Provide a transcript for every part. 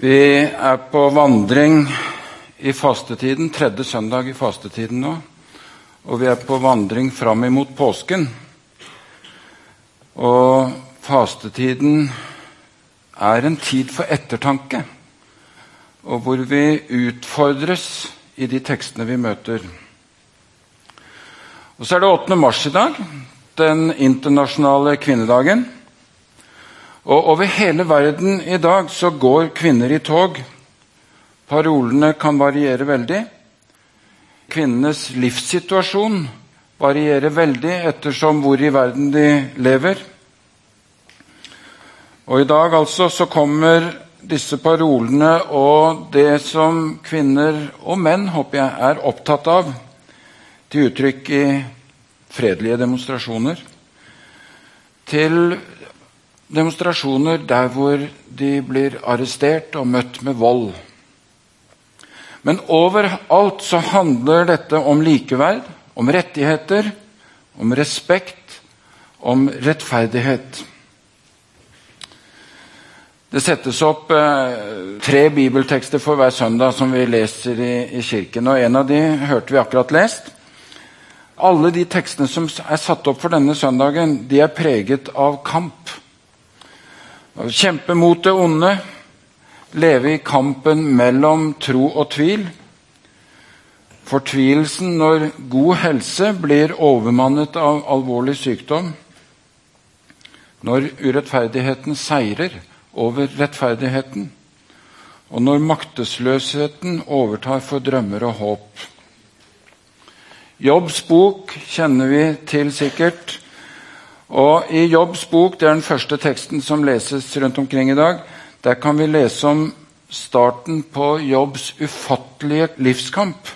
Vi er på vandring i fastetiden, tredje søndag i fastetiden nå. Og vi er på vandring fram imot påsken. Og fastetiden er en tid for ettertanke, og hvor vi utfordres i de tekstene vi møter. Og så er det 8. mars i dag, den internasjonale kvinnedagen. Og over hele verden i dag så går kvinner i tog. Parolene kan variere veldig. Kvinnenes livssituasjon varierer veldig ettersom hvor i verden de lever. Og i dag altså så kommer disse parolene og det som kvinner og menn håper jeg, er opptatt av, til uttrykk i fredelige demonstrasjoner. Til demonstrasjoner der hvor de blir arrestert og møtt med vold. Men overalt så handler dette om likeverd, om rettigheter, om respekt, om rettferdighet. Det settes opp eh, tre bibeltekster for hver søndag som vi leser i, i kirken. og En av de hørte vi akkurat lest. Alle de tekstene som er satt opp for denne søndagen, de er preget av kamp. Kjempe mot det onde, leve i kampen mellom tro og tvil. Fortvilelsen når god helse blir overmannet av alvorlig sykdom. Når urettferdigheten seirer over rettferdigheten. Og når maktesløsheten overtar for drømmer og håp. Jobbs bok kjenner vi til sikkert. Og I Jobbs bok, det er den første teksten som leses rundt omkring i dag, der kan vi lese om starten på Jobbs ufattelige livskamp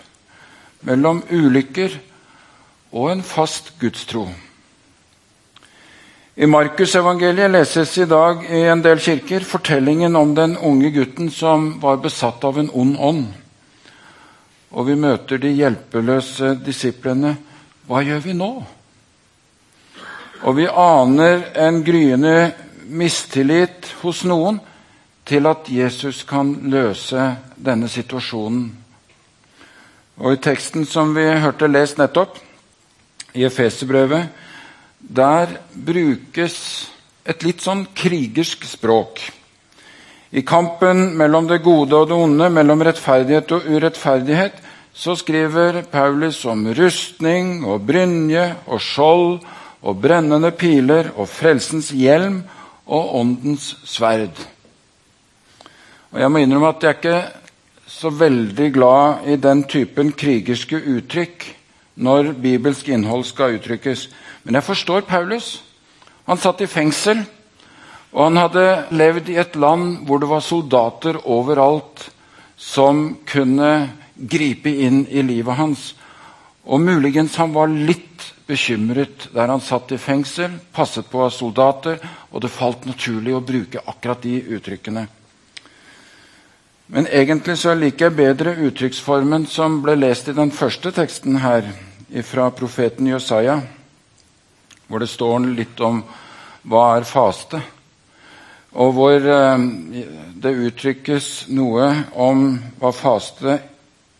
mellom ulykker og en fast gudstro. I Markusevangeliet leses i dag i en del kirker fortellingen om den unge gutten som var besatt av en ond ånd. Og vi møter de hjelpeløse disiplene. Hva gjør vi nå? Og vi aner en gryende mistillit hos noen til at Jesus kan løse denne situasjonen. Og I teksten som vi hørte lest nettopp, i Efeserbrevet, der brukes et litt sånn krigersk språk. I kampen mellom det gode og det onde, mellom rettferdighet og urettferdighet, så skriver Paulus om rustning og brynje og skjold og brennende piler og frelsens hjelm og åndens sverd. Og Jeg må innrømme at jeg er ikke så veldig glad i den typen krigerske uttrykk når bibelsk innhold skal uttrykkes. Men jeg forstår Paulus. Han satt i fengsel, og han hadde levd i et land hvor det var soldater overalt som kunne gripe inn i livet hans. Og muligens han var litt bekymret der han satt i fengsel, passet på soldater, og det falt naturlig å bruke akkurat de uttrykkene. Men egentlig så liker jeg bedre uttrykksformen som ble lest i den første teksten her, fra profeten Josiah, hvor det står litt om hva er faste, og hvor eh, det uttrykkes noe om hva faste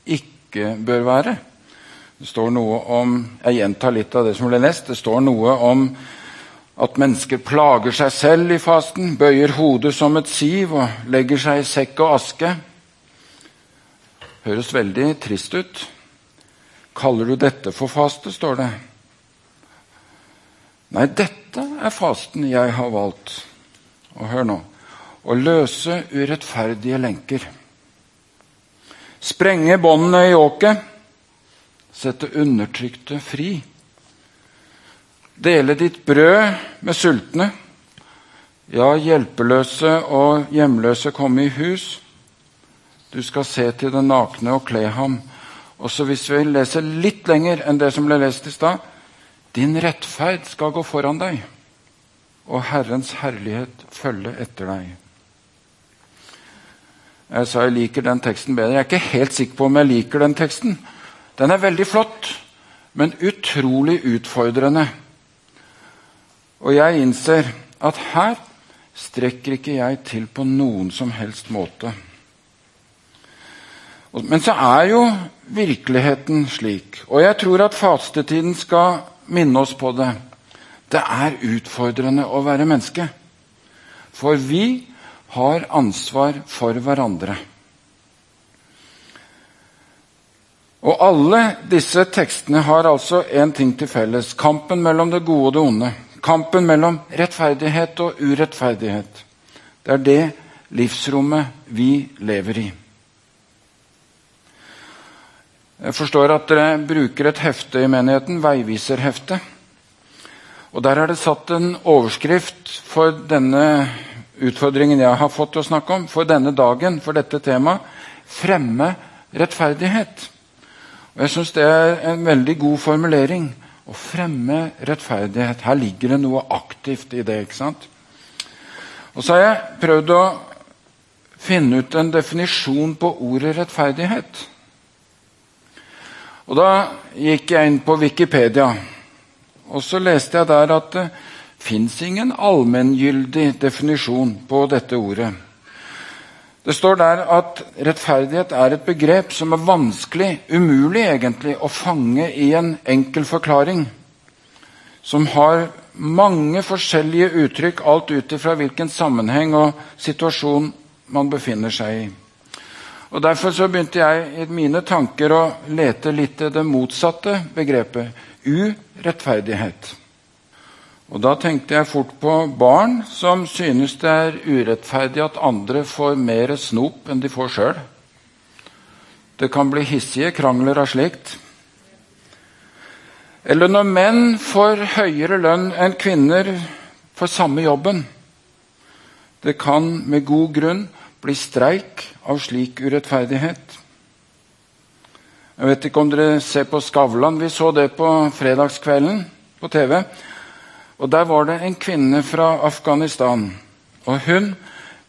ikke bør være. Det står noe om Jeg gjentar litt av det som ble lest. Det står noe om at mennesker plager seg selv i fasten, bøyer hodet som et siv og legger seg i sekk og aske. Høres veldig trist ut. Kaller du dette for faste, står det. Nei, dette er fasten jeg har valgt. Og hør nå å løse urettferdige lenker. Sprenge båndene i åket sette undertrykte fri. Dele ditt brød med sultne. Ja, hjelpeløse og hjemløse komme i hus. Du skal se til den nakne og kle ham. Og så Hvis vi leser litt lenger enn det som ble lest i stad Din rettferd skal gå foran deg, og Herrens herlighet følge etter deg. Jeg sa jeg liker den teksten bedre. Jeg er ikke helt sikker på om jeg liker den teksten. Den er veldig flott, men utrolig utfordrende. Og jeg innser at her strekker ikke jeg til på noen som helst måte. Men så er jo virkeligheten slik, og jeg tror at fastetiden skal minne oss på det. Det er utfordrende å være menneske. For vi har ansvar for hverandre. Og alle disse tekstene har altså én ting til felles. Kampen mellom det gode og det onde. Kampen mellom rettferdighet og urettferdighet. Det er det livsrommet vi lever i. Jeg forstår at dere bruker et hefte i menigheten, veiviserhefte. Og Der er det satt en overskrift for denne utfordringen jeg har fått å snakke om, for denne dagen, for dette temaet. Fremme rettferdighet. Og Jeg syns det er en veldig god formulering. Å fremme rettferdighet. Her ligger det noe aktivt i det. ikke sant? Og så har jeg prøvd å finne ut en definisjon på ordet rettferdighet. Og Da gikk jeg inn på Wikipedia, og så leste jeg der at det fins ingen allmenngyldig definisjon på dette ordet. Det står der at rettferdighet er et begrep som er vanskelig, umulig egentlig, å fange i en enkel forklaring. Som har mange forskjellige uttrykk, alt ut ifra hvilken sammenheng og situasjon man befinner seg i. Og Derfor så begynte jeg i mine tanker å lete litt i det motsatte begrepet urettferdighet. Og Da tenkte jeg fort på barn som synes det er urettferdig at andre får mer snop enn de får sjøl. Det kan bli hissige krangler av slikt. Eller når menn får høyere lønn enn kvinner for samme jobben. Det kan med god grunn bli streik av slik urettferdighet. Jeg vet ikke om dere ser på Skavlan. Vi så det på fredagskvelden på TV. Og Der var det en kvinne fra Afghanistan. Og Hun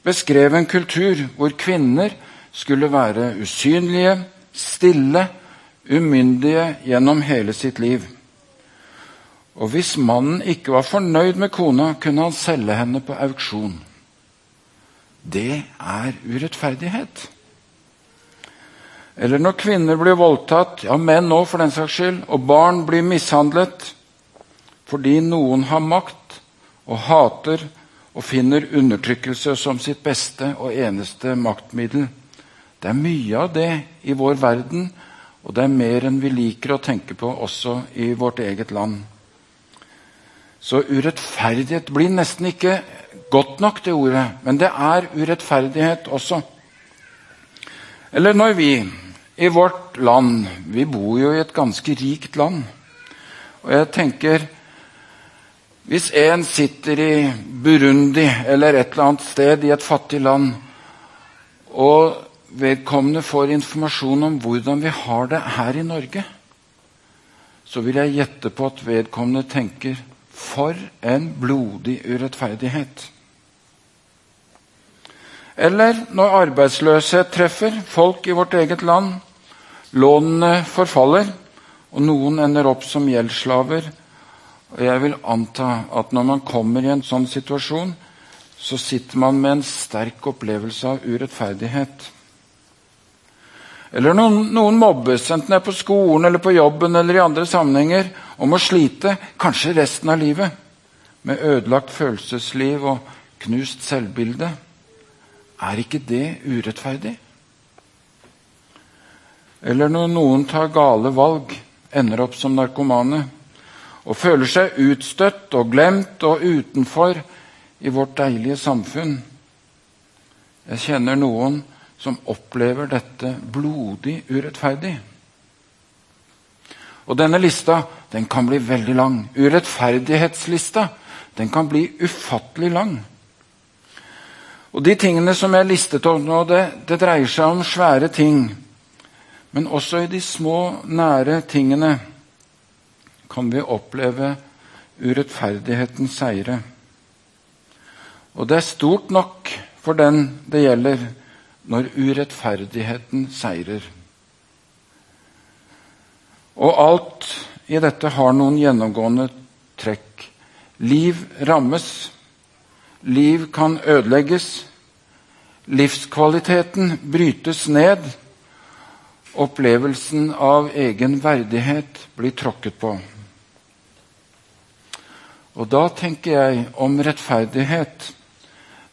beskrev en kultur hvor kvinner skulle være usynlige, stille, umyndige gjennom hele sitt liv. Og hvis mannen ikke var fornøyd med kona, kunne han selge henne på auksjon. Det er urettferdighet. Eller når kvinner blir voldtatt, ja, menn òg for den saks skyld, og barn blir mishandlet, fordi noen har makt og hater og finner undertrykkelse som sitt beste og eneste maktmiddel. Det er mye av det i vår verden, og det er mer enn vi liker å tenke på også i vårt eget land. Så urettferdighet blir nesten ikke godt nok, det ordet, men det er urettferdighet også. Eller når vi i vårt land Vi bor jo i et ganske rikt land. Og jeg tenker hvis en sitter i Burundi eller et eller annet sted i et fattig land, og vedkommende får informasjon om hvordan vi har det her i Norge, så vil jeg gjette på at vedkommende tenker for en blodig urettferdighet. Eller når arbeidsløshet treffer folk i vårt eget land, lånene forfaller, og noen ender opp som gjeldsslaver og jeg vil anta at når man kommer i en sånn situasjon, så sitter man med en sterk opplevelse av urettferdighet. Eller noen, noen mobbes, enten det er på skolen eller på jobben eller i andre sammenhenger, om å slite, kanskje resten av livet, med ødelagt følelsesliv og knust selvbilde. Er ikke det urettferdig? Eller når noen tar gale valg, ender opp som narkomane og føler seg utstøtt og glemt og utenfor i vårt deilige samfunn. Jeg kjenner noen som opplever dette blodig urettferdig. Og denne lista den kan bli veldig lang. Urettferdighetslista den kan bli ufattelig lang. Og De tingene som jeg listet opp nå, det, det dreier seg om svære ting. Men også i de små, nære tingene kan vi oppleve urettferdighetens seire. Og det er stort nok for den det gjelder, når urettferdigheten seirer. Og alt i dette har noen gjennomgående trekk. Liv rammes. Liv kan ødelegges. Livskvaliteten brytes ned. opplevelsen av egen verdighet blir tråkket på. Og da tenker jeg om rettferdighet.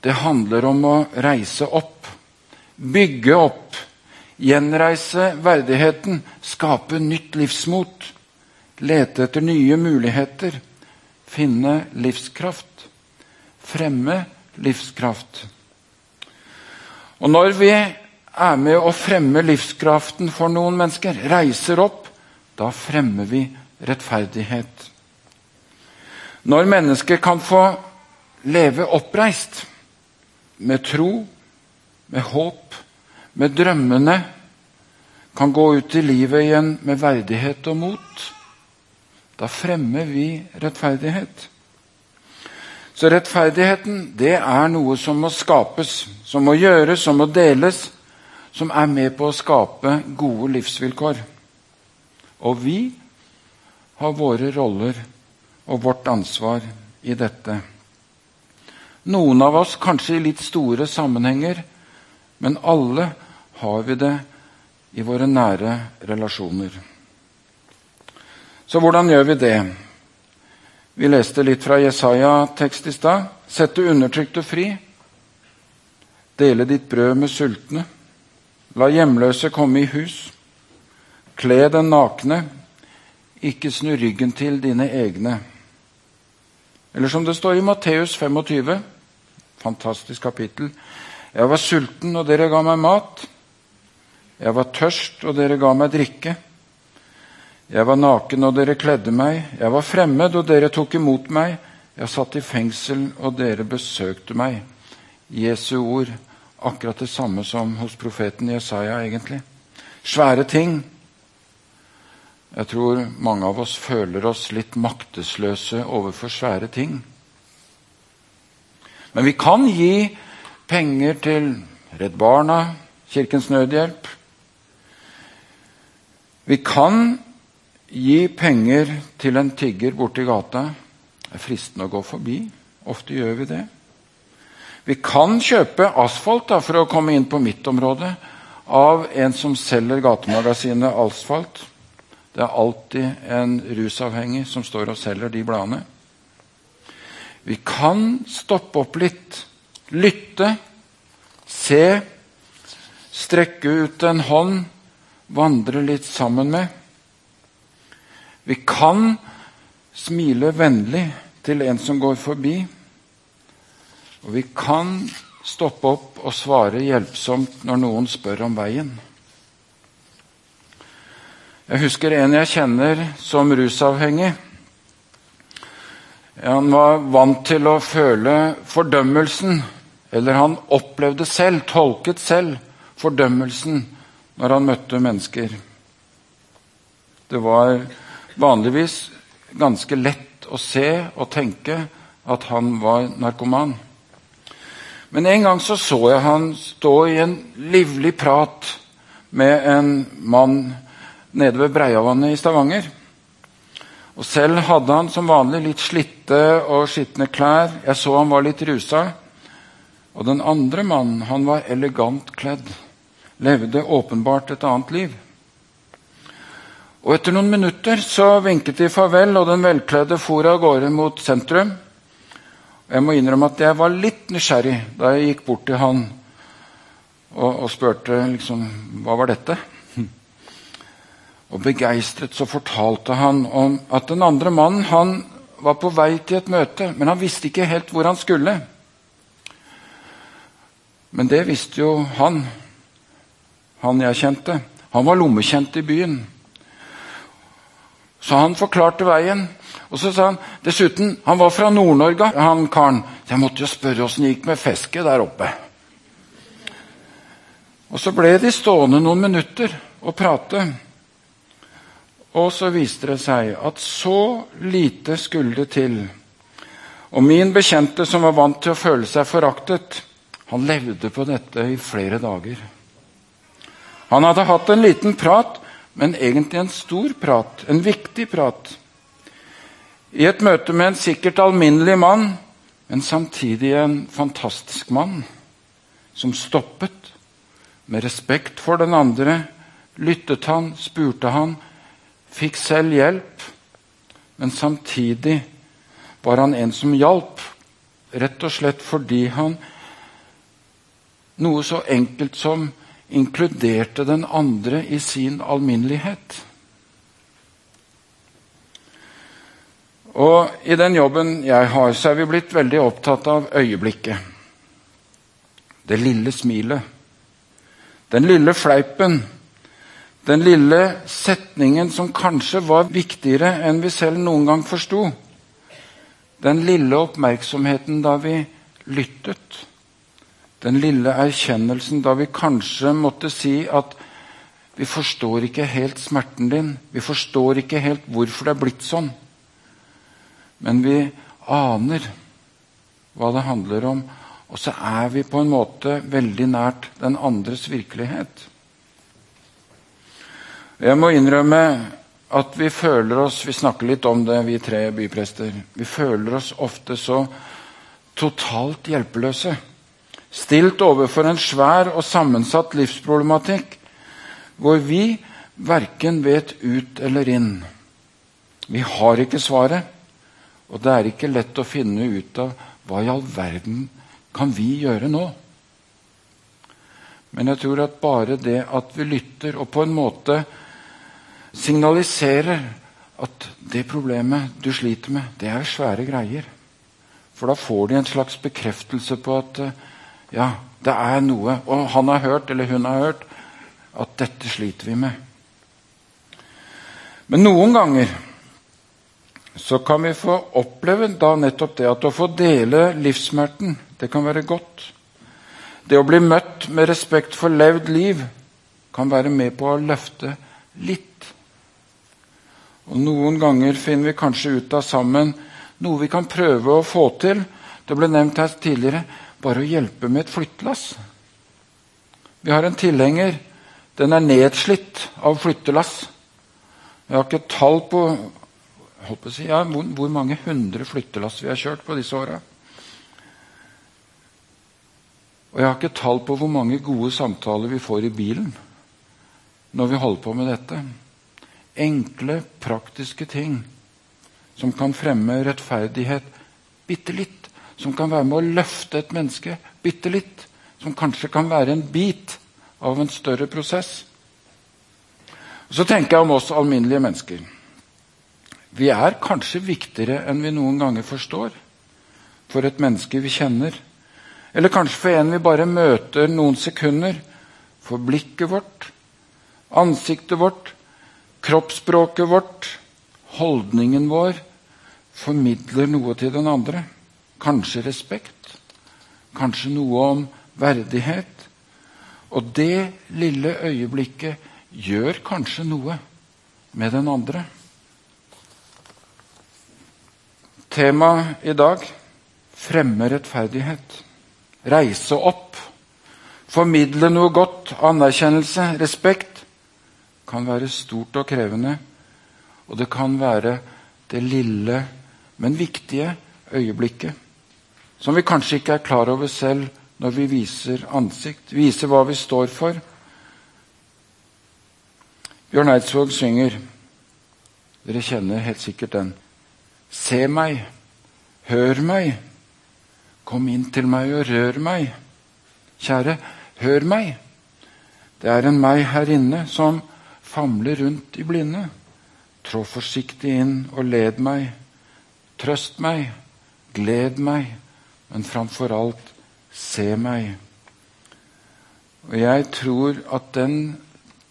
Det handler om å reise opp, bygge opp, gjenreise verdigheten, skape nytt livsmot, lete etter nye muligheter, finne livskraft, fremme livskraft. Og når vi er med å fremme livskraften for noen mennesker, reiser opp, da fremmer vi rettferdighet. Når mennesker kan få leve oppreist, med tro, med håp, med drømmene, kan gå ut i livet igjen med verdighet og mot, da fremmer vi rettferdighet. Så rettferdigheten, det er noe som må skapes, som må gjøres, som må deles, som er med på å skape gode livsvilkår. Og vi har våre roller og vårt ansvar i dette. Noen av oss kanskje i litt store sammenhenger, men alle har vi det i våre nære relasjoner. Så hvordan gjør vi det? Vi leste litt fra Jesaja-tekst i stad. Sette undertrykte fri. Dele ditt brød med sultne. La hjemløse komme i hus. Kle den nakne. Ikke snu ryggen til dine egne. Eller som det står i Matteus 25, fantastisk kapittel. Jeg var sulten, og dere ga meg mat. Jeg var tørst, og dere ga meg drikke. Jeg var naken, og dere kledde meg. Jeg var fremmed, og dere tok imot meg. Jeg satt i fengsel, og dere besøkte meg. Jesu ord akkurat det samme som hos profeten Jesaja, egentlig. Svære ting. Jeg tror mange av oss føler oss litt maktesløse overfor svære ting. Men vi kan gi penger til Redd Barna, Kirkens Nødhjelp. Vi kan gi penger til en tigger borti gata. Det er fristende å gå forbi. Ofte gjør vi det. Vi kan kjøpe asfalt da, for å komme inn på mitt område av en som selger gatemagasinet Asfalt. Det er alltid en rusavhengig som står og selger de bladene. Vi kan stoppe opp litt, lytte, se, strekke ut en hånd, vandre litt sammen med. Vi kan smile vennlig til en som går forbi. Og vi kan stoppe opp og svare hjelpsomt når noen spør om veien. Jeg husker en jeg kjenner som rusavhengig. Han var vant til å føle fordømmelsen, eller han opplevde selv, tolket selv, fordømmelsen når han møtte mennesker. Det var vanligvis ganske lett å se og tenke at han var narkoman. Men en gang så, så jeg han stå i en livlig prat med en mann nede ved Breiavannet i Stavanger. Og Selv hadde han som vanlig litt slitte og skitne klær. Jeg så han var litt rusa. Og den andre mannen han var elegant kledd. Levde åpenbart et annet liv. Og Etter noen minutter så vinket de farvel, og den velkledde for av gårde mot sentrum. Jeg må innrømme at jeg var litt nysgjerrig da jeg gikk bort til han og, og spurte liksom, hva var dette. Og Begeistret så fortalte han om at den andre mannen han var på vei til et møte, men han visste ikke helt hvor han skulle. Men det visste jo han, han jeg kjente. Han var lommekjent i byen. Så han forklarte veien. Og så sa han dessuten han var fra Nord-Norge, han karen. Jeg måtte jo spørre åssen det gikk med fisket der oppe. Og Så ble de stående noen minutter og prate. Og så viste det seg at så lite skulle det til. Og min bekjente, som var vant til å føle seg foraktet, han levde på dette i flere dager. Han hadde hatt en liten prat, men egentlig en stor prat, en viktig prat i et møte med en sikkert alminnelig mann, men samtidig en fantastisk mann, som stoppet med respekt for den andre, lyttet han, spurte han, fikk selv hjelp. Men samtidig var han en som hjalp, rett og slett fordi han noe så enkelt som inkluderte den andre i sin alminnelighet. Og I den jobben jeg har, så er vi blitt veldig opptatt av øyeblikket. Det lille smilet. Den lille fleipen. Den lille setningen som kanskje var viktigere enn vi selv noen gang forsto. Den lille oppmerksomheten da vi lyttet. Den lille erkjennelsen da vi kanskje måtte si at vi forstår ikke helt smerten din. Vi forstår ikke helt hvorfor det er blitt sånn. Men vi aner hva det handler om, og så er vi på en måte veldig nært den andres virkelighet. Jeg må innrømme at vi føler oss Vi snakker litt om det, vi tre byprester. Vi føler oss ofte så totalt hjelpeløse stilt overfor en svær og sammensatt livsproblematikk hvor vi verken vet ut eller inn. Vi har ikke svaret, og det er ikke lett å finne ut av hva i all verden kan vi gjøre nå. Men jeg tror at bare det at vi lytter og på en måte signaliserer at det problemet du sliter med, det er svære greier. For da får de en slags bekreftelse på at ja, det er noe. Og han har hørt, eller hun har hørt, at dette sliter vi med. Men noen ganger så kan vi få oppleve da nettopp det at å få dele livssmerten, det kan være godt. Det å bli møtt med respekt for levd liv kan være med på å løfte litt. Og Noen ganger finner vi kanskje ut av sammen noe vi kan prøve å få til. Det ble nevnt her tidligere bare å hjelpe med et flyttelass. Vi har en tilhenger. Den er nedslitt av flyttelass. Jeg har ikke tall på, si, ja, hvor, hvor, mange hundre flyttelass vi har kjørt på disse åra. Og jeg har ikke tall på hvor mange gode samtaler vi får i bilen når vi holder på med dette. Enkle, praktiske ting som kan fremme rettferdighet bitte litt som kan være med å løfte et menneske bitte litt. Som kanskje kan være en bit av en større prosess. Så tenker jeg om oss alminnelige mennesker. Vi er kanskje viktigere enn vi noen ganger forstår for et menneske vi kjenner. Eller kanskje for en vi bare møter noen sekunder. For blikket vårt, ansiktet vårt, kroppsspråket vårt, holdningen vår formidler noe til den andre. Kanskje respekt. Kanskje noe om verdighet. Og det lille øyeblikket gjør kanskje noe med den andre. Temaet i dag fremme rettferdighet. Reise opp. Formidle noe godt. Anerkjennelse, respekt. Kan være stort og krevende. Og det kan være det lille, men viktige øyeblikket som vi kanskje ikke er klar over selv når vi viser ansikt, viser hva vi står for. Bjørn Eidsvåg synger, dere kjenner helt sikkert den. Se meg, hør meg, kom inn til meg og rør meg. Kjære, hør meg. Det er en meg her inne som famler rundt i blinde. Trå forsiktig inn og led meg. Trøst meg, gled meg men framfor alt se meg. Og Jeg tror at den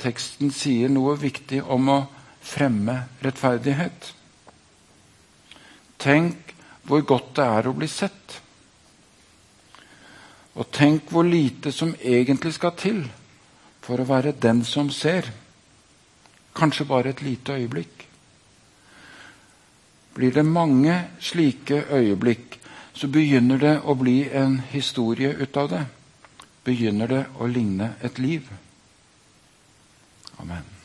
teksten sier noe viktig om å fremme rettferdighet. Tenk hvor godt det er å bli sett. Og tenk hvor lite som egentlig skal til for å være den som ser. Kanskje bare et lite øyeblikk. Blir det mange slike øyeblikk så begynner det å bli en historie ut av det. Begynner det å ligne et liv. Amen.